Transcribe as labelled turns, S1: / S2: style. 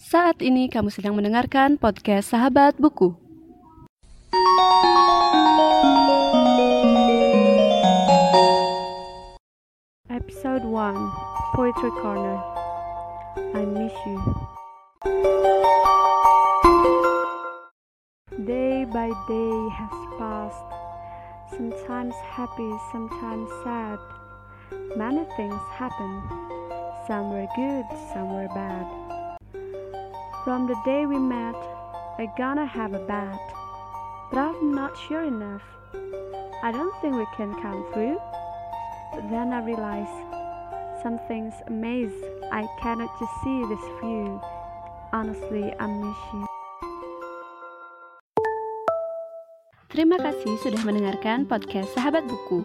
S1: Saat ini kamu sedang mendengarkan podcast Sahabat Buku. Episode 1 Poetry Corner I miss you. Day by day has passed, sometimes happy, sometimes sad. Many things happen, some were good, some were bad. From the day we met, I gonna have a bat, but I'm not sure enough. I don't think we can come through. But then I realize something's amiss. I cannot just see this view. Honestly, I miss you. Terima kasih sudah mendengarkan podcast Sahabat Buku.